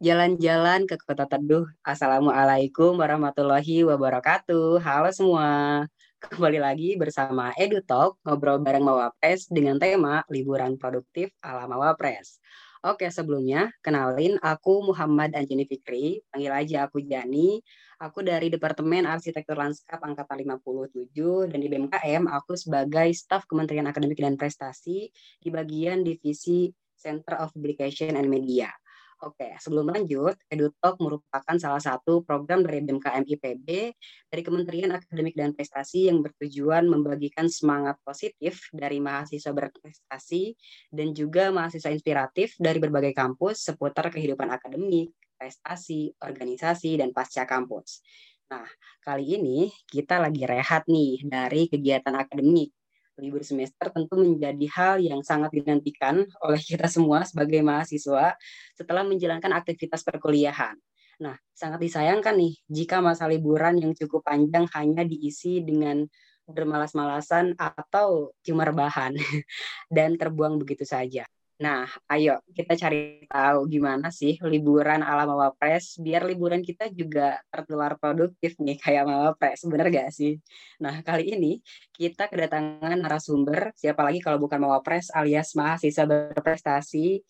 Jalan-jalan ke Kota Teduh. Assalamualaikum warahmatullahi wabarakatuh. Halo semua. Kembali lagi bersama Edu Talk, ngobrol bareng Mawapres dengan tema liburan produktif ala Mawapres. Oke, sebelumnya kenalin aku Muhammad Anjini Fikri, panggil aja aku Jani. Aku dari Departemen Arsitektur Lanskap Angkatan 57 dan di BMKM aku sebagai staf Kementerian Akademik dan Prestasi di bagian divisi Center of Publication and Media. Oke, sebelum lanjut, EduTalk merupakan salah satu program dari BMKM IPB dari Kementerian Akademik dan Prestasi yang bertujuan membagikan semangat positif dari mahasiswa berprestasi dan juga mahasiswa inspiratif dari berbagai kampus seputar kehidupan akademik, prestasi, organisasi, dan pasca kampus. Nah, kali ini kita lagi rehat nih dari kegiatan akademik libur semester tentu menjadi hal yang sangat dinantikan oleh kita semua sebagai mahasiswa setelah menjalankan aktivitas perkuliahan. Nah, sangat disayangkan nih jika masa liburan yang cukup panjang hanya diisi dengan bermalas-malasan atau cuma rebahan dan terbuang begitu saja. Nah, ayo kita cari tahu gimana sih liburan ala Mawapres biar liburan kita juga tertular produktif nih kayak Mawapres, bener gak sih? Nah, kali ini kita kedatangan narasumber, siapa lagi kalau bukan Mawapres alias mahasiswa berprestasi,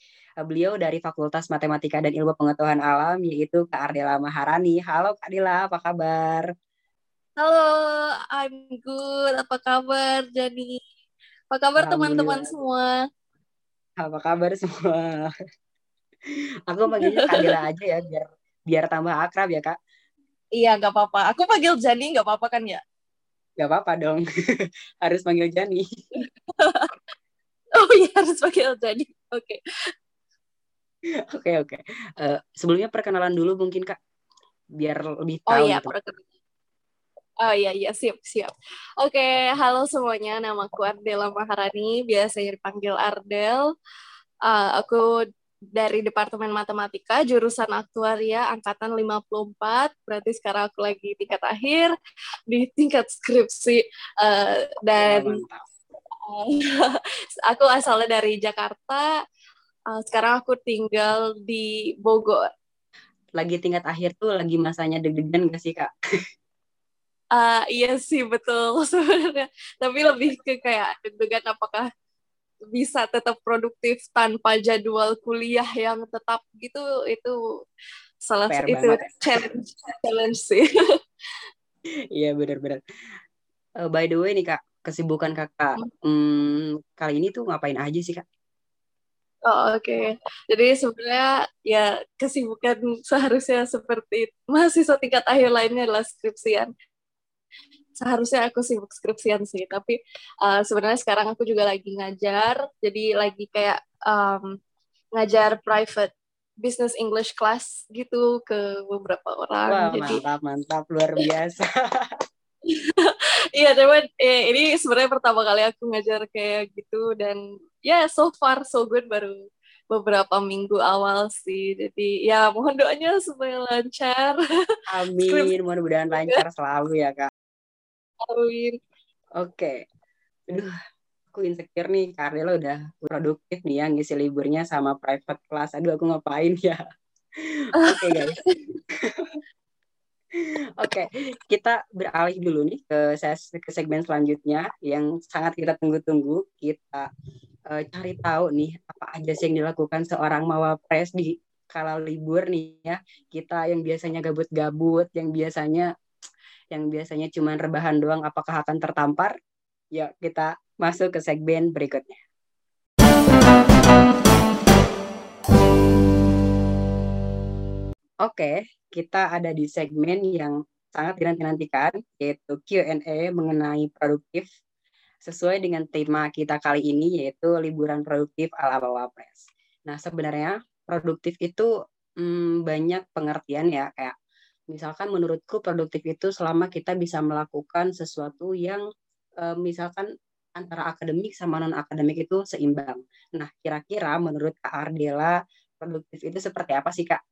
beliau dari Fakultas Matematika dan Ilmu Pengetahuan Alam, yaitu Kak Ardela Maharani. Halo Kak Ardela, apa kabar? Halo, I'm good. Apa kabar, Jani? Apa kabar teman-teman semua? Apa kabar semua? Aku panggilnya Kadila aja ya biar biar tambah akrab ya kak. Iya nggak apa-apa. Aku panggil Jani nggak apa-apa kan ya? Nggak apa-apa dong. harus panggil Jani. oh iya harus panggil Jani. Oke. Oke oke. Eh, sebelumnya perkenalan dulu mungkin kak, biar lebih oh tahu. Oh iya. Gitu. Oh iya iya siap siap. Oke, halo semuanya. Nama aku Ardela Maharani, biasanya dipanggil Ardel. Uh, aku dari Departemen Matematika, jurusan Aktuaria angkatan 54. Berarti sekarang aku lagi tingkat akhir di tingkat skripsi uh, dan uh, aku asalnya dari Jakarta. Uh, sekarang aku tinggal di Bogor. Lagi tingkat akhir tuh lagi masanya deg-degan gak sih, Kak? Uh, iya sih betul sebenarnya. Tapi lebih ke kayak deg-degan apakah bisa tetap produktif tanpa jadwal kuliah yang tetap gitu itu salah Fair itu banget. challenge challenge sih. Iya benar-benar. Uh, by the way nih kak, kesibukan kakak hmm. hmm, kali ini tuh ngapain aja sih kak? Oh oke, okay. jadi sebenarnya ya kesibukan seharusnya seperti mahasiswa tingkat akhir lainnya adalah skripsian seharusnya aku sibuk skripsian sih tapi uh, sebenarnya sekarang aku juga lagi ngajar jadi lagi kayak um, ngajar private business English class gitu ke beberapa orang Wah, jadi mantap mantap luar biasa iya cuman eh, ini sebenarnya pertama kali aku ngajar kayak gitu dan ya yeah, so far so good baru beberapa minggu awal sih. Jadi ya mohon doanya supaya lancar. Amin, mudah-mudahan lancar selalu ya kak. Amin. Oke. Aduh, aku insecure nih karena lo udah produktif nih yang ngisi liburnya sama private class. Aduh, aku ngapain ya? Oke okay, guys. Oke, okay, kita beralih dulu nih ke, ke segmen selanjutnya yang sangat kita tunggu-tunggu. Kita uh, cari tahu nih apa aja sih yang dilakukan seorang mawapres di kalau libur nih ya kita yang biasanya gabut-gabut yang biasanya yang biasanya cuma rebahan doang apakah akan tertampar? Ya kita masuk ke segmen berikutnya. Oke, kita ada di segmen yang sangat dinanti-nantikan, yaitu Q&A mengenai produktif. Sesuai dengan tema kita kali ini yaitu liburan produktif ala Wapres. Nah sebenarnya produktif itu hmm, banyak pengertian ya kayak misalkan menurutku produktif itu selama kita bisa melakukan sesuatu yang eh, misalkan antara akademik sama non akademik itu seimbang. Nah kira-kira menurut Kak Ardela produktif itu seperti apa sih Kak?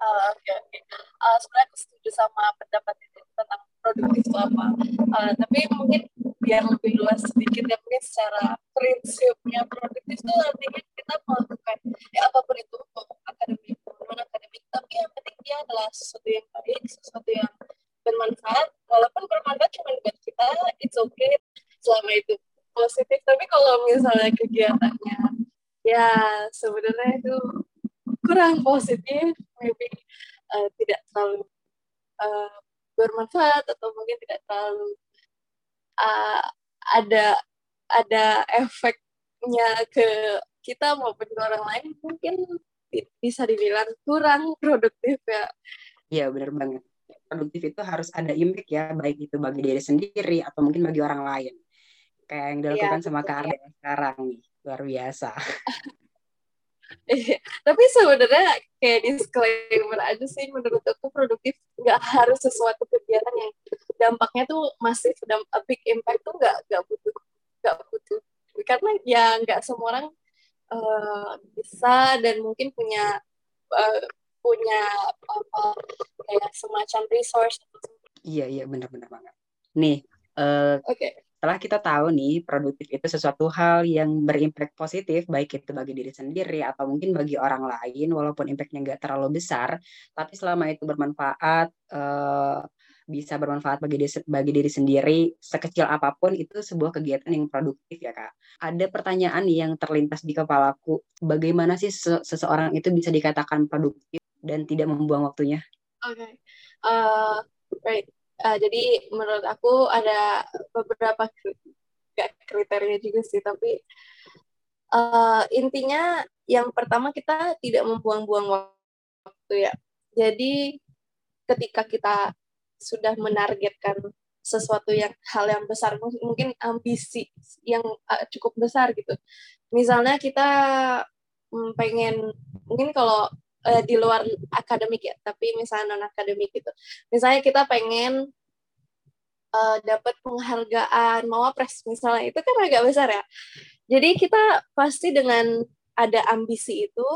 Uh, Oke okay. Uh, sebenarnya aku setuju sama pendapat itu tentang produktif itu apa. Uh, tapi mungkin biar lebih luas sedikit ya mungkin secara prinsipnya produktif itu artinya kita melakukan ya apa pun itu akademik akademik tapi yang penting dia adalah sesuatu yang baik sesuatu yang bermanfaat. Walaupun bermanfaat cuma buat kita it's okay selama itu positif. Tapi kalau misalnya kegiatannya ya sebenarnya itu kurang positif. Maybe uh, tidak terlalu uh, bermanfaat atau mungkin tidak terlalu uh, ada ada efeknya ke kita maupun ke orang lain mungkin bisa dibilang kurang produktif ya. Iya benar banget. Produktif itu harus ada impact ya, baik itu bagi diri sendiri atau mungkin bagi orang lain. Kayak yang dilakukan ya, sama Kak Arda ya. sekarang nih, luar biasa. Iya, tapi sebenarnya kayak disclaimer aja sih menurut aku produktif nggak harus sesuatu kegiatan yang dampaknya tuh sudah a big impact tuh nggak nggak butuh nggak butuh karena ya nggak semua orang uh, bisa dan mungkin punya uh, punya apa kayak semacam resource iya iya benar-benar banget. Nih uh, oke. okay setelah kita tahu nih produktif itu sesuatu hal yang berimpact positif baik itu bagi diri sendiri atau mungkin bagi orang lain walaupun impactnya nggak terlalu besar tapi selama itu bermanfaat uh, bisa bermanfaat bagi diri, bagi diri sendiri sekecil apa pun itu sebuah kegiatan yang produktif ya kak. Ada pertanyaan yang terlintas di kepalaku, bagaimana sih seseorang itu bisa dikatakan produktif dan tidak membuang waktunya? Oke, okay. uh, eh, right. Uh, jadi menurut aku ada beberapa kriteria juga sih, tapi uh, intinya yang pertama kita tidak membuang-buang waktu ya. Jadi ketika kita sudah menargetkan sesuatu yang hal yang besar, mungkin ambisi yang uh, cukup besar gitu. Misalnya kita um, pengen, mungkin kalau uh, di luar akademik ya, tapi misalnya non akademik gitu. Misalnya kita pengen uh, dapat penghargaan mawapres misalnya itu kan agak besar ya. Jadi kita pasti dengan ada ambisi itu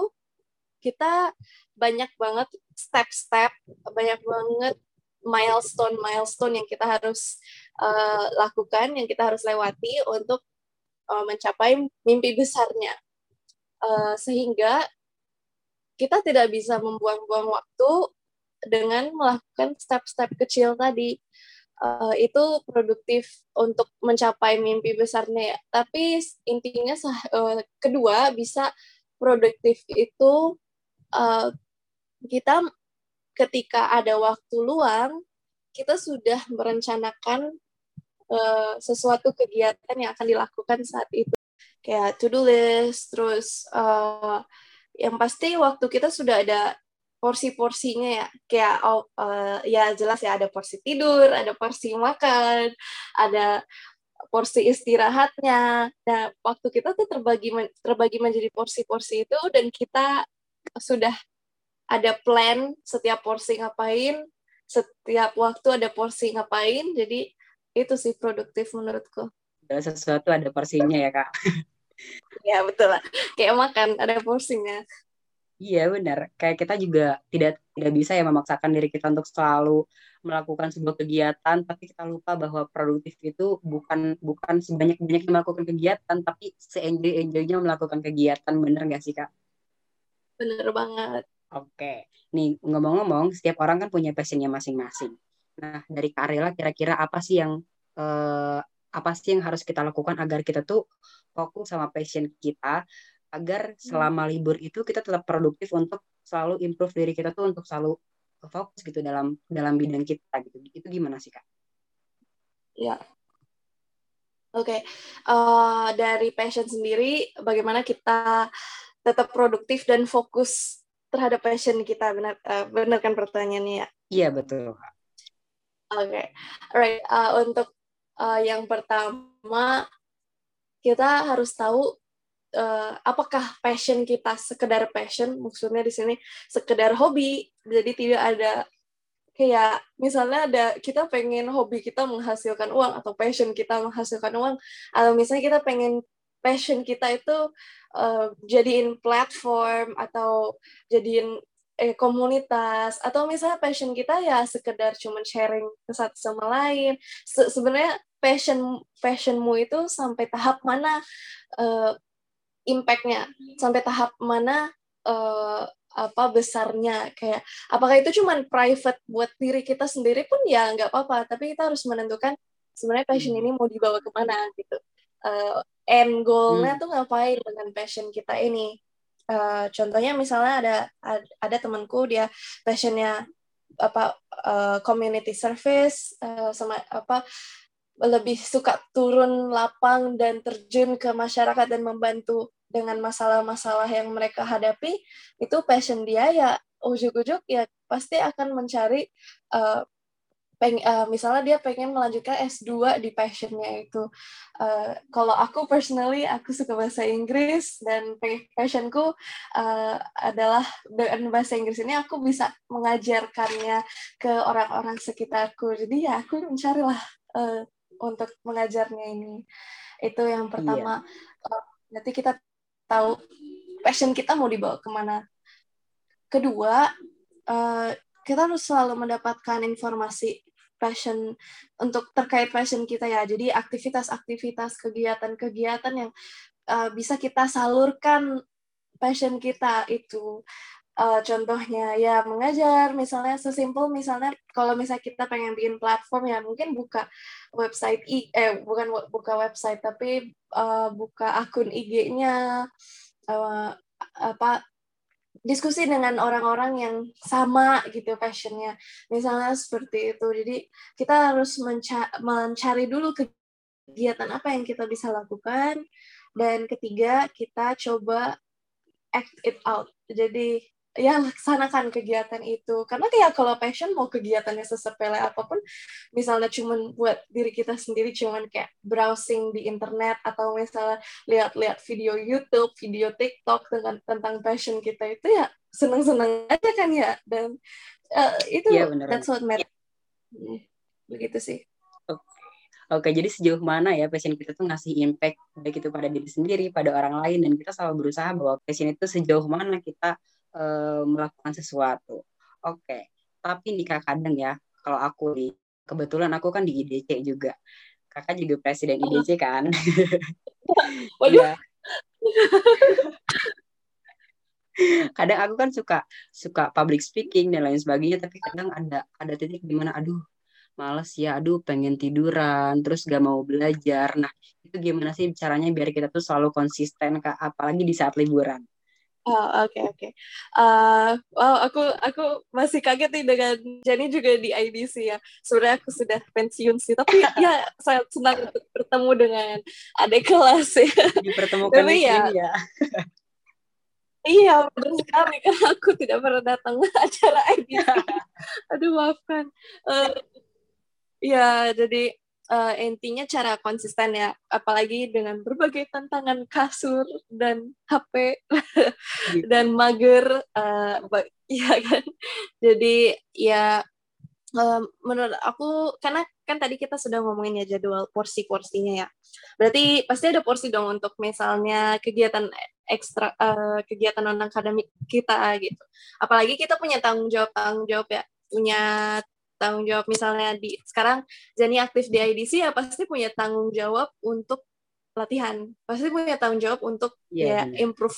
kita banyak banget step-step, banyak banget milestone-milestone yang kita harus uh, lakukan, yang kita harus lewati untuk uh, mencapai mimpi besarnya. Uh, sehingga kita tidak bisa membuang-buang waktu dengan melakukan step-step kecil tadi. Uh, itu produktif untuk mencapai mimpi besarnya ya. Tapi intinya uh, kedua bisa produktif itu uh, kita ketika ada waktu luang kita sudah merencanakan uh, sesuatu kegiatan yang akan dilakukan saat itu. Kayak to do list terus uh, yang pasti waktu kita sudah ada porsi-porsinya ya. Kayak oh, uh, ya jelas ya ada porsi tidur ada porsi makan ada porsi istirahatnya. Nah waktu kita tuh terbagi terbagi menjadi porsi-porsi itu dan kita sudah ada plan setiap porsi ngapain setiap waktu ada porsi ngapain jadi itu sih produktif menurutku. Ada sesuatu ada porsinya ya kak. Ya betul lah. Kayak makan ada porsinya. Iya benar. Kayak kita juga tidak tidak bisa ya memaksakan diri kita untuk selalu melakukan sebuah kegiatan tapi kita lupa bahwa produktif itu bukan bukan sebanyak banyaknya melakukan kegiatan tapi seenjoy enjoynya melakukan kegiatan. Bener gak sih kak? Bener banget oke nih ngomong-ngomong setiap orang kan punya passionnya masing-masing nah dari Kak Arela kira-kira apa sih yang eh, apa sih yang harus kita lakukan agar kita tuh fokus sama passion kita agar selama hmm. libur itu kita tetap produktif untuk selalu improve diri kita tuh untuk selalu fokus gitu dalam dalam bidang kita gitu itu gimana sih kak? Ya, oke okay. uh, eh, dari passion sendiri bagaimana kita tetap produktif dan fokus terhadap passion kita benar uh, benar kan pertanyaannya ya? Iya betul. Oke, okay. alright. Uh, untuk uh, yang pertama kita harus tahu uh, apakah passion kita sekedar passion maksudnya di sini sekedar hobi jadi tidak ada kayak misalnya ada kita pengen hobi kita menghasilkan uang atau passion kita menghasilkan uang atau misalnya kita pengen passion kita itu uh, jadiin platform atau jadiin eh, komunitas. Atau misalnya passion kita ya sekedar cuman sharing ke satu sama lain. Se sebenarnya passion passionmu itu sampai tahap mana uh, impactnya? Sampai tahap mana uh, apa besarnya? Kayak apakah itu cuma private buat diri kita sendiri pun? Ya nggak apa-apa. Tapi kita harus menentukan sebenarnya passion hmm. ini mau dibawa ke mana gitu uh, end goalnya hmm. tuh ngapain dengan passion kita ini uh, contohnya misalnya ada ada temanku dia passionnya apa uh, community service uh, sama apa lebih suka turun lapang dan terjun ke masyarakat dan membantu dengan masalah-masalah yang mereka hadapi itu passion dia ya ujuk-ujuk ya pasti akan mencari uh, peng, uh, misalnya dia pengen melanjutkan S2 di passionnya itu. Uh, kalau aku personally aku suka bahasa Inggris dan passionku uh, adalah dengan bahasa Inggris ini aku bisa mengajarkannya ke orang-orang sekitarku. Jadi ya aku mencarilah uh, untuk mengajarnya ini. Itu yang pertama. Iya. Uh, nanti kita tahu passion kita mau dibawa ke mana. Kedua, uh, kita harus selalu mendapatkan informasi passion untuk terkait passion kita ya. Jadi aktivitas-aktivitas, kegiatan-kegiatan yang uh, bisa kita salurkan passion kita itu. Uh, contohnya ya mengajar, misalnya sesimpel misalnya kalau misalnya kita pengen bikin platform ya mungkin buka website i eh bukan buka website tapi uh, buka akun IG-nya uh, apa diskusi dengan orang-orang yang sama gitu passionnya. Misalnya seperti itu. Jadi kita harus menca mencari dulu kegiatan apa yang kita bisa lakukan. Dan ketiga kita coba act it out. Jadi ya laksanakan kegiatan itu. Karena kayak kalau passion mau kegiatannya sesepele apa pun misalnya cuman buat diri kita sendiri cuman kayak browsing di internet atau misalnya lihat-lihat video YouTube video TikTok tentang tentang passion kita itu ya seneng-seneng aja kan ya. Dan uh, itu ya, that's what matters hmm, begitu sih. Oke, jadi sejauh mana ya passion kita tuh ngasih impact baik itu pada diri sendiri, pada orang lain, dan kita selalu berusaha bahwa passion itu sejauh mana kita uh, melakukan sesuatu. Oke, tapi nih kak kadang ya, kalau aku nih, kebetulan aku kan di IDC juga. Kakak juga presiden IDC kan? Waduh. Iya. kadang aku kan suka suka public speaking dan lain sebagainya tapi kadang ada ada titik di mana aduh males ya aduh pengen tiduran terus gak mau belajar nah itu gimana sih caranya biar kita tuh selalu konsisten kak apalagi di saat liburan Oh oke okay, oke. Okay. Uh, wow aku aku masih kaget nih dengan Jenny juga di IDC ya. Sebenarnya aku sudah pensiun sih, tapi ya saya senang untuk bertemu dengan adik kelas ya. Dipertemukan tapi ya. ya. iya benar sekali karena aku tidak pernah datang ke acara IDC. Aduh maafkan. Uh, ya jadi uh, intinya cara konsisten ya apalagi dengan berbagai tantangan kasur dan HP iya. dan mager uh, ya kan? Jadi ya uh, menurut aku karena kan tadi kita sudah ngomongin ya jadwal porsi-porsinya ya. Berarti pasti ada porsi dong untuk misalnya kegiatan ekstra uh, kegiatan non akademik kita gitu. Apalagi kita punya tanggung jawab tanggung jawab ya punya tanggung jawab. Misalnya di sekarang Jani aktif di IDC ya pasti punya tanggung jawab untuk latihan. Pasti punya tanggung jawab untuk yeah, ya improve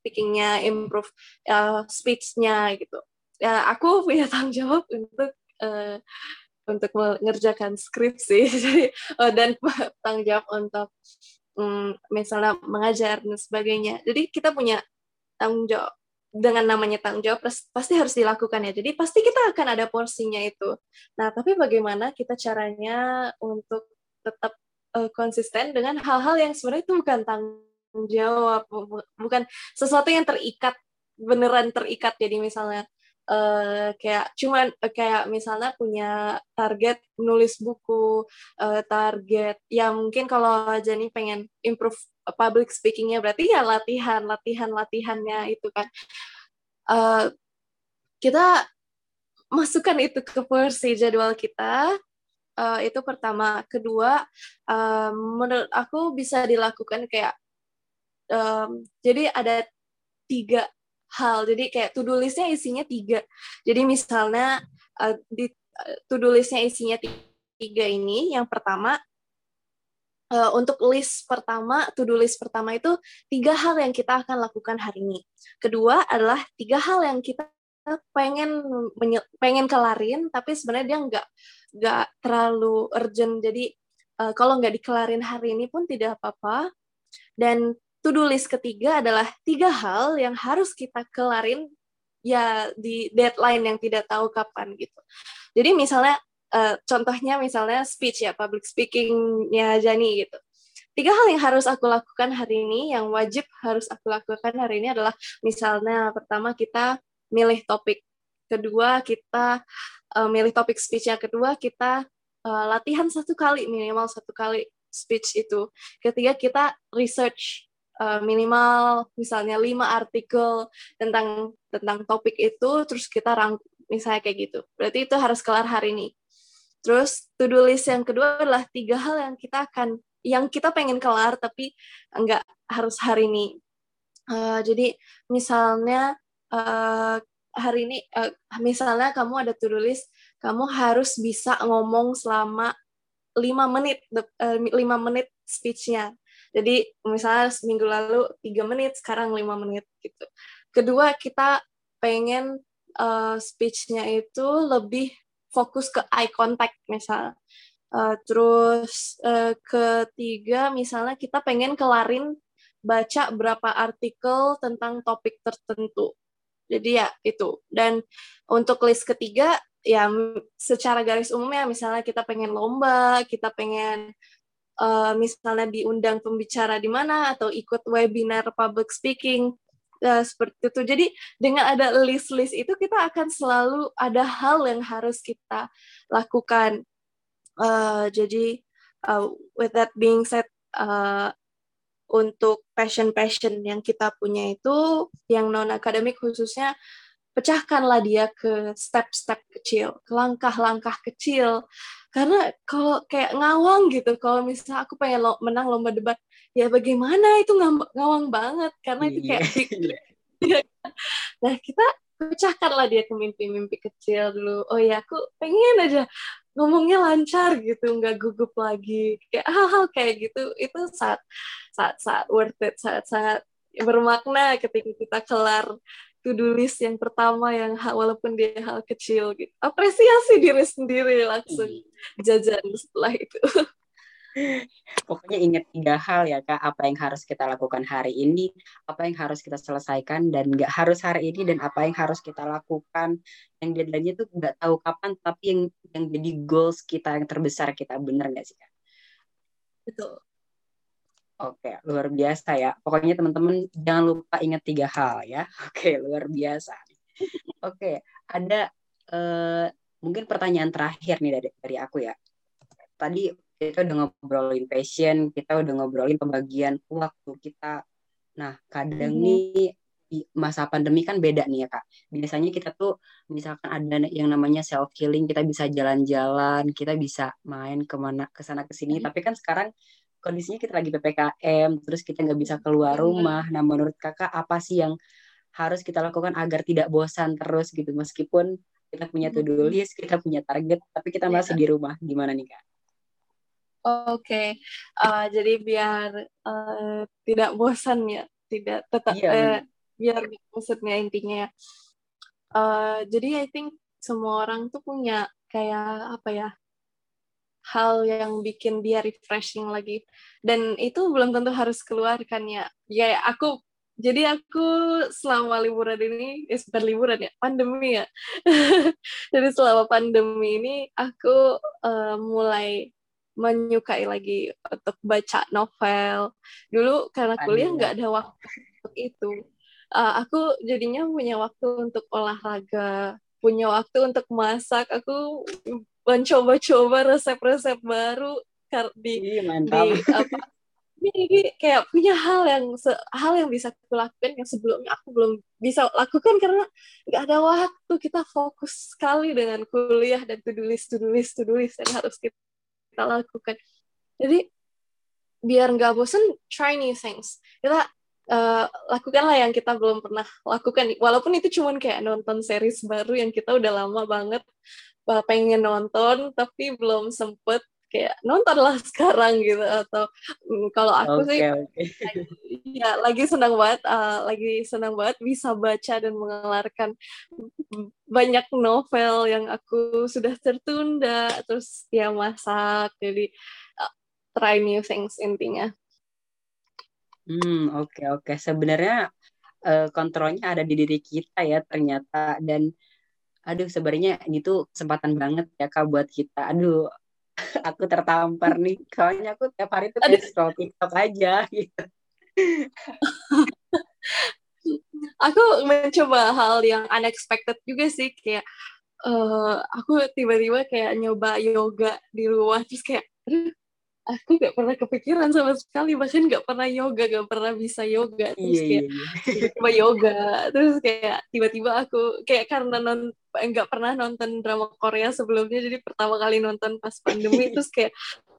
speakingnya improve uh, speechnya gitu. Ya aku punya tanggung jawab untuk uh, untuk mengerjakan skripsi jadi uh, dan tanggung jawab untuk um, misalnya mengajar dan sebagainya. Jadi kita punya tanggung jawab dengan namanya tanggung jawab pasti harus dilakukan ya. Jadi pasti kita akan ada porsinya itu. Nah, tapi bagaimana kita caranya untuk tetap uh, konsisten dengan hal-hal yang sebenarnya itu bukan tanggung jawab, bukan sesuatu yang terikat beneran terikat. Jadi misalnya uh, kayak cuman uh, kayak misalnya punya target nulis buku uh, target ya mungkin kalau Jenny pengen improve public speakingnya berarti ya latihan latihan latihannya itu kan uh, kita masukkan itu ke versi jadwal kita uh, itu pertama kedua uh, menurut aku bisa dilakukan kayak um, jadi ada tiga hal. Jadi kayak to-do listnya isinya tiga. Jadi misalnya uh, di uh, to-do listnya isinya tiga ini, yang pertama uh, untuk list pertama, to-do list pertama itu tiga hal yang kita akan lakukan hari ini. Kedua adalah tiga hal yang kita pengen pengen kelarin, tapi sebenarnya dia nggak nggak terlalu urgent. Jadi uh, kalau nggak dikelarin hari ini pun tidak apa-apa. Dan to-do list ketiga adalah tiga hal yang harus kita kelarin ya di deadline yang tidak tahu kapan gitu. Jadi misalnya uh, contohnya misalnya speech ya public speakingnya Jani gitu. Tiga hal yang harus aku lakukan hari ini yang wajib harus aku lakukan hari ini adalah misalnya pertama kita milih topik kedua kita uh, milih topik speech yang kedua kita uh, latihan satu kali minimal satu kali speech itu. Ketiga kita research uh, minimal misalnya lima artikel tentang tentang topik itu terus kita rang misalnya kayak gitu. Berarti itu harus kelar hari ini Terus to-do list yang kedua adalah tiga hal yang kita akan yang kita pengen kelar tapi enggak harus hari ini. Uh, jadi misalnya uh, hari ini uh, misalnya kamu ada to-do list, kamu harus bisa ngomong selama lima menit lima uh, menit speech-nya. Jadi misalnya seminggu lalu tiga menit, sekarang lima menit gitu. Kedua kita pengen uh, speech-nya itu lebih fokus ke eye contact misal. Uh, terus uh, ketiga misalnya kita pengen kelarin baca berapa artikel tentang topik tertentu. Jadi ya itu. Dan untuk list ketiga ya secara garis umumnya misalnya kita pengen lomba, kita pengen uh, misalnya diundang pembicara di mana atau ikut webinar public speaking uh, seperti itu. Jadi dengan ada list-list itu kita akan selalu ada hal yang harus kita lakukan. Uh, jadi uh, with that being said, uh, untuk passion-passion yang kita punya itu, yang non akademik khususnya, pecahkanlah dia ke step-step kecil, ke langkah-langkah kecil. Karena kalau kayak ngawang gitu, kalau misalnya aku pengen menang lomba debat, ya bagaimana itu ngawang banget karena itu kayak yeah. nah kita pecahkanlah dia ke mimpi-mimpi kecil dulu. Oh ya aku pengen aja ngomongnya lancar gitu nggak gugup lagi. Kayak hal-hal kayak gitu itu saat saat saat worth it saat sangat bermakna ketika kita kelar to-do list yang pertama yang walaupun dia hal kecil gitu. Apresiasi diri sendiri langsung iya. jajan setelah itu Pokoknya ingat tiga hal ya kak, apa yang harus kita lakukan hari ini, apa yang harus kita selesaikan dan nggak harus hari ini dan apa yang harus kita lakukan yang deadline tuh nggak tahu kapan tapi yang yang jadi goals kita yang terbesar kita bener nggak sih kak? Betul. Oke, luar biasa ya. Pokoknya teman-teman jangan lupa ingat tiga hal ya. Oke, luar biasa. Oke, ada uh, mungkin pertanyaan terakhir nih dari dari aku ya. Tadi kita udah ngobrolin passion, kita udah ngobrolin pembagian waktu kita. Nah, kadang mm -hmm. nih di masa pandemi kan beda nih ya kak. Biasanya kita tuh misalkan ada yang namanya self healing, kita bisa jalan-jalan, kita bisa main ke mana ke sana ke sini. Mm -hmm. Tapi kan sekarang kondisinya kita lagi ppkm, terus kita nggak bisa keluar rumah. Nah, menurut kakak apa sih yang harus kita lakukan agar tidak bosan terus gitu, meskipun kita punya to-do list, kita punya target, tapi kita masih yeah. di rumah. Gimana nih kak? Oke, okay. uh, eh, jadi biar uh, tidak bosan ya, tidak tetap iya, uh, biar maksudnya intinya. Uh, jadi I think semua orang tuh punya kayak apa ya hal yang bikin dia refreshing lagi dan itu belum tentu harus keluarkan ya. Ya aku jadi aku selama liburan ini, eh bukan liburan ya, pandemi ya. jadi selama pandemi ini aku uh, mulai menyukai lagi untuk baca novel. Dulu karena kuliah nggak ada waktu untuk itu. Uh, aku jadinya punya waktu untuk olahraga, punya waktu untuk masak. Aku mencoba-coba resep-resep baru di, di apa ini kayak punya hal yang hal yang bisa aku lakukan yang sebelumnya aku belum bisa lakukan karena nggak ada waktu kita fokus sekali dengan kuliah dan to do list yang harus kita kita lakukan. Jadi biar nggak bosen try new things. Kita uh, lakukanlah yang kita belum pernah lakukan. Walaupun itu cuman kayak nonton series baru yang kita udah lama banget pengen nonton tapi belum sempet kayak nontonlah sekarang gitu atau mm, kalau aku Oke, sih oke. ya lagi senang banget uh, lagi senang banget bisa baca dan mengelarkan banyak novel yang aku sudah tertunda terus ya masak jadi uh, try new things intinya Hmm, oke oke. Sebenarnya eh, kontrolnya ada di diri kita ya ternyata dan aduh sebenarnya itu kesempatan banget ya Kak buat kita. Aduh, aku tertampar nih. Soalnya aku tiap hari tuh scroll TikTok aja gitu. aku mencoba hal yang unexpected juga sih kayak uh, aku tiba-tiba kayak nyoba yoga di rumah terus kayak aku gak pernah kepikiran sama sekali bahkan gak pernah yoga gak pernah bisa yoga terus Iya, kayak iya, iya. tiba-tiba yoga terus kayak tiba-tiba aku kayak karena non nggak pernah nonton drama Korea sebelumnya jadi pertama kali nonton pas pandemi terus kayak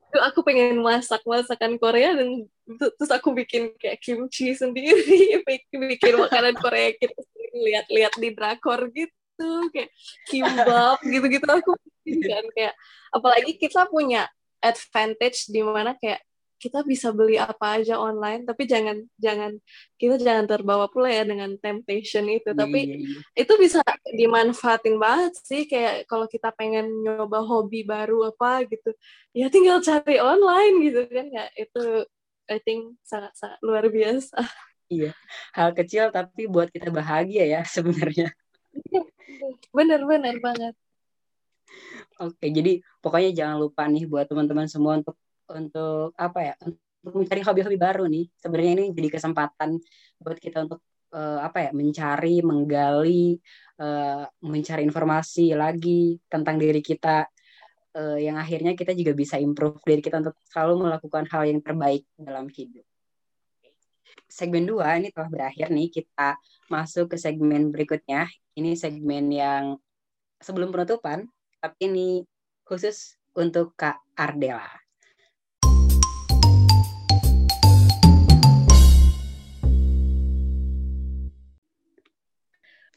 "Duh, aku pengen masak masakan Korea dan terus aku bikin kayak kimchi sendiri bikin, makanan Korea kita lihat-lihat di drakor gitu kayak kimbap gitu-gitu aku bikin kan kayak apalagi kita punya advantage di mana kayak kita bisa beli apa aja online tapi jangan jangan kita jangan terbawa pula ya dengan temptation itu Iya, tapi iya, iya. itu bisa dimanfaatin banget sih kayak kalau kita pengen nyoba hobi baru apa gitu ya tinggal cari online gitu kan ya itu I think sangat sangat luar biasa Iya. Hal kecil tapi buat kita bahagia ya sebenarnya. bener-bener banget Oke, jadi pokoknya jangan lupa nih buat teman-teman semua untuk untuk apa ya? Untuk mencari hobi-hobi baru nih. Sebenarnya ini jadi kesempatan buat kita untuk eh, apa ya? Mencari, menggali, eh, mencari informasi lagi tentang diri kita eh, yang akhirnya kita juga bisa improve diri kita untuk selalu melakukan hal yang terbaik dalam hidup. Segmen 2 ini telah berakhir nih. Kita masuk ke segmen berikutnya. Ini segmen yang sebelum penutupan, tapi ini khusus untuk Kak Ardela.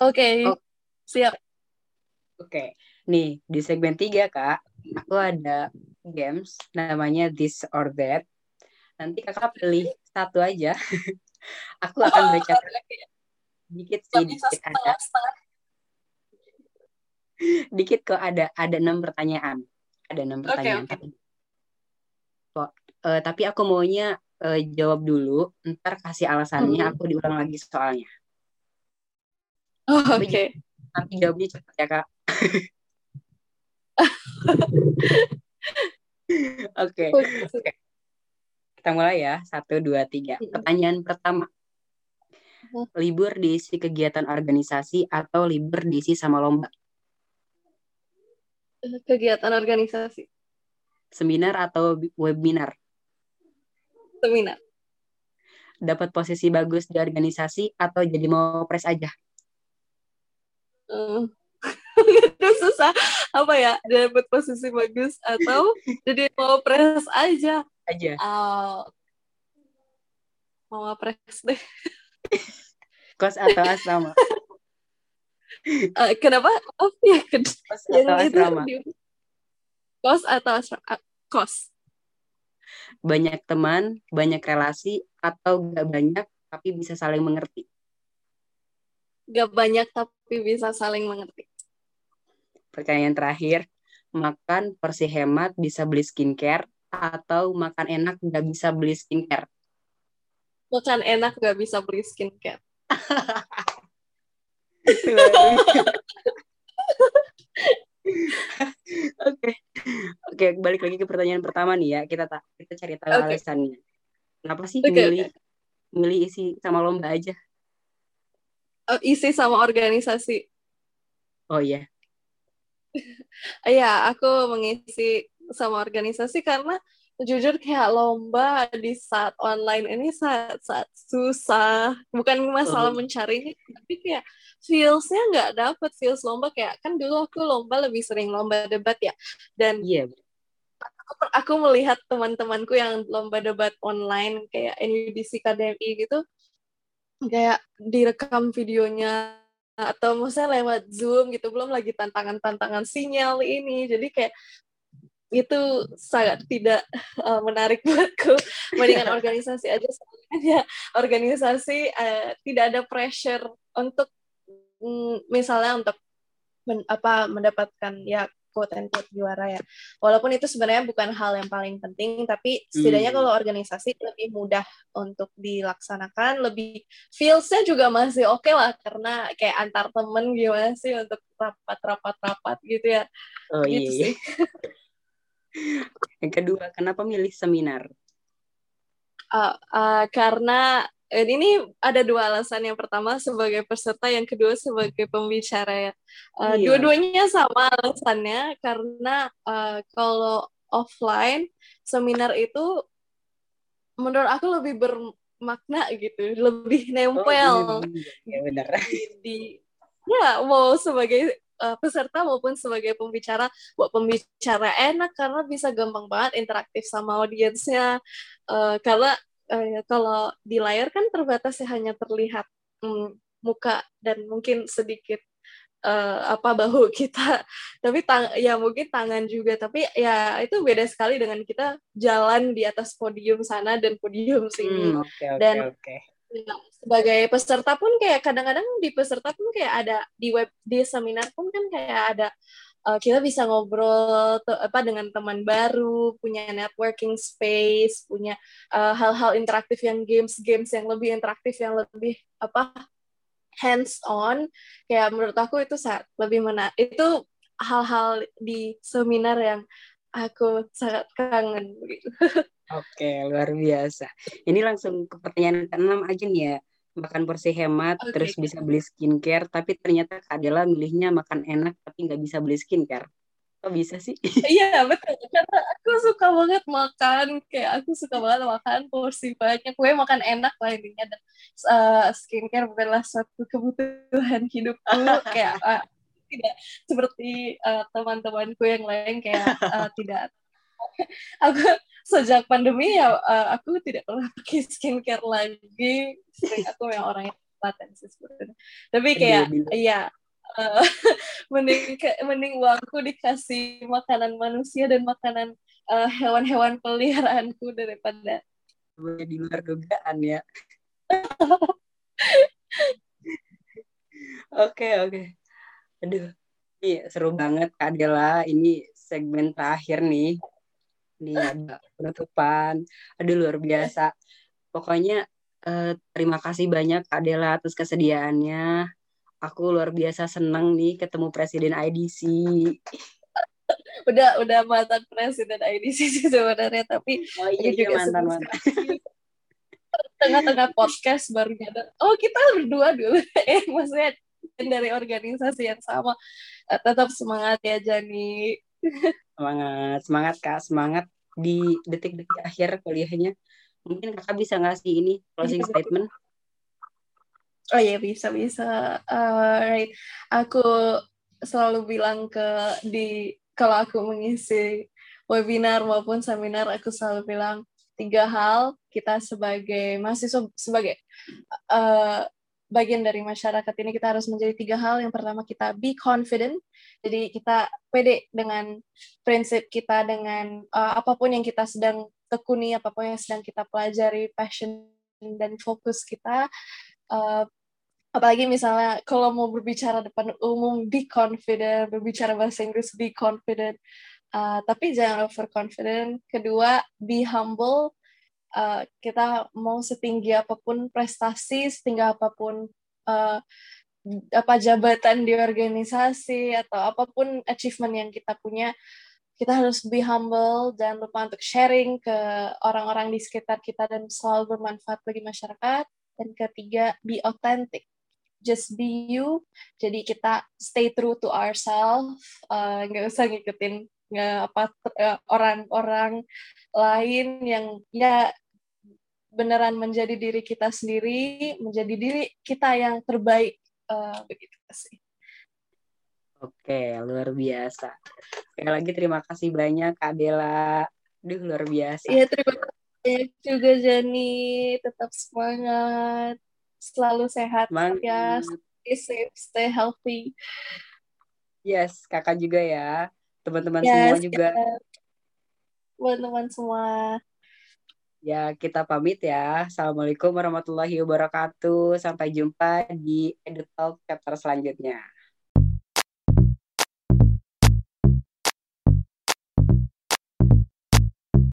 oke Oh. siap Oke, nih di segmen 3 Kak, aku ada games namanya This or That. Nanti Kakak pilih satu aja. aku akan baca dikit Nggak sih, bisa dikit ada. Dikit kok ada ada enam pertanyaan. Ada enam pertanyaan. oke Tapi, kok, eh, tapi aku maunya eh, jawab dulu, ntar kasih alasannya, Mhm. aku diulang lagi soalnya. Oh, Tapi oke nanti jawabnya cepat ya Kak. Oke, Oke. kita mulai ya. Satu, dua, tiga. Mhm. Pertanyaan pertama. Mhm. Libur diisi kegiatan organisasi atau libur diisi sama lomba? Kegiatan organisasi Seminar atau bi- webinar? seminar Dapat posisi bagus di organisasi atau jadi mau pres aja? Hmm. susah apa ya dapat posisi bagus atau jadi mau pres aja Aja. Ah, mau pres deh Kos atau asrama? Eh, kenapa oh ya Kos yang atau itu asrama? di- kos atau asra- ah, kos Banyak teman, banyak relasi, atau gak banyak tapi bisa saling mengerti? gak banyak tapi bisa saling mengerti Pertanyaan terakhir, makan porsi hemat bisa beli skincare atau makan enak nggak bisa beli skincare? makan enak gak bisa beli skincare Oke, oke balik lagi ke pertanyaan pertama nih ya. Kita tak kita cari tahu Oke. alasannya. Kenapa sih Oke, milih milih isi sama lomba aja? Oh, isi sama organisasi Oh iya, Iya, aku mengisi sama organisasi karena jujur kayak lomba di saat online ini saat saat susah. Bukan masalah Oh. mencarinya, tapi kayak feels-nya nggak dapet feels lomba kayak kan dulu aku lomba lebih sering lomba debat ya. Dan iya. aku, aku melihat teman-temanku yang lomba debat online kayak NUDC KDMI gitu kayak direkam videonya atau maksudnya lewat Zoom gitu belum lagi tantangan-tantangan sinyal ini jadi kayak itu sangat tidak uh, menarik buatku mendingan organisasi aja soalnya organisasi uh, tidak ada pressure untuk mm, misalnya untuk men, apa mendapatkan ya quote and quote juara ya. Walaupun itu sebenarnya bukan hal yang paling penting, tapi setidaknya hmm. kalau organisasi lebih mudah untuk dilaksanakan, lebih feelsnya juga masih oke okay lah karena kayak antar temen gimana sih untuk rapat-rapat-rapat gitu ya. Oh gitu iya. Sih. yang kedua, kenapa milih seminar? Uh, uh, karena dan ini ada dua alasan. Yang pertama sebagai peserta, yang kedua sebagai pembicara ya. Uh, iya. Dua-duanya sama alasannya karena uh, kalau offline seminar itu menurut aku lebih bermakna gitu, lebih nempel. Oh, iya, benar. Di, ya mau sebagai uh, peserta maupun sebagai pembicara. Buat pembicara enak karena bisa gampang banget interaktif sama audiensnya. Uh, karena uh, kalau di layar kan terbatas ya hanya terlihat um, muka dan mungkin sedikit uh, apa bahu kita. Tapi tang ya mungkin tangan juga. Tapi ya itu beda sekali dengan kita jalan di atas podium sana dan podium sini. Hmm, okay, okay, dan okay. Ya, sebagai peserta pun kayak kadang-kadang di peserta pun kayak ada di web di seminar pun kan kayak ada uh, kita bisa ngobrol tuh, apa dengan teman baru, punya networking space, punya eh, hal-hal uh, interaktif yang games-games yang lebih interaktif yang lebih apa hands on kayak menurut aku itu saat lebih menarik itu hal-hal di seminar yang aku sangat kangen begitu. Oke, luar biasa. Ini langsung ke pertanyaan keenam aja nih ya. Makan porsi hemat okay. terus bisa beli skincare tapi ternyata adalah milihnya makan enak tapi nggak bisa beli skincare. Kok bisa sih? Iya betul. Karena aku suka banget makan kayak aku suka banget makan porsi banyak. Gue makan enak lah intinya. Dan uh, skincare bukanlah satu kebutuhan hidupku kayak uh, tidak seperti uh, teman-temanku yang lain kayak uh, tidak. Aku sejak pandemi ya uh, aku tidak pernah pakai skincare lagi. Sering aku yang orang yang paten sih tapi kayak iya uh, mending mending uangku dikasih makanan manusia dan makanan uh, hewan-hewan peliharaanku daripada di luar dugaan ya. Oke oke. Aduh iya seru banget Adela. Ini segmen terakhir nih ini ada penutupan. Aduh luar biasa. Pokoknya eh, terima kasih banyak Kak Dela atas kesediaannya. Aku luar biasa senang nih ketemu Presiden IDC udah udah mantan Presiden IDC sih sebenarnya tapi oh, iya, iya juga mantan mantan. tengah-tengah podcast baru nyadar. Oh kita berdua dulu. Eh maksudnya dari organisasi yang sama. Tetap semangat ya Jani semangat semangat kak. Semangat di detik-detik akhir kuliahnya. Mungkin kakak bisa ngasih ini closing statement. Oh iya bisa bisa. Uh, right aku selalu bilang ke di kalau aku mengisi webinar maupun seminar aku selalu bilang tiga hal. Kita sebagai mahasiswa sebagai uh, bagian dari masyarakat ini kita harus menjadi tiga hal. Yang pertama kita be confident, jadi kita pede dengan prinsip kita, dengan uh, apa pun yang kita sedang tekuni, apa pun yang sedang kita pelajari, passion dan fokus kita. Uh, apalagi misalnya kalau mau berbicara depan umum, be confident, berbicara bahasa Inggris, be confident. Uh, tapi jangan overconfident. Kedua, be humble uh, kita mau setinggi apa pun prestasi, setinggi apa pun uh, apa jabatan di organisasi atau apa pun achievement yang kita punya, kita harus be humble, jangan lupa untuk sharing ke orang-orang di sekitar kita dan selalu bermanfaat bagi masyarakat. Dan ketiga, be authentic. Just be you. Jadi kita stay true to ourselves, uh, nggak usah ngikutin nggak apa orang-orang lain yang ya beneran menjadi diri kita sendiri, menjadi diri kita yang terbaik uh, begitu sih. Oke, luar biasa. Sekali lagi terima kasih banyak Kak Dela. Duh, luar biasa. Iya, terima kasih juga Jani. Tetap semangat. Selalu sehat semangat. ya. Stay safe, stay healthy. Yes, kakak juga ya. Teman-teman yes, semua juga. teman-teman semua. Ya, kita pamit ya. Assalamualaikum warahmatullahi wabarakatuh. Sampai jumpa di EduTalk chapter selanjutnya.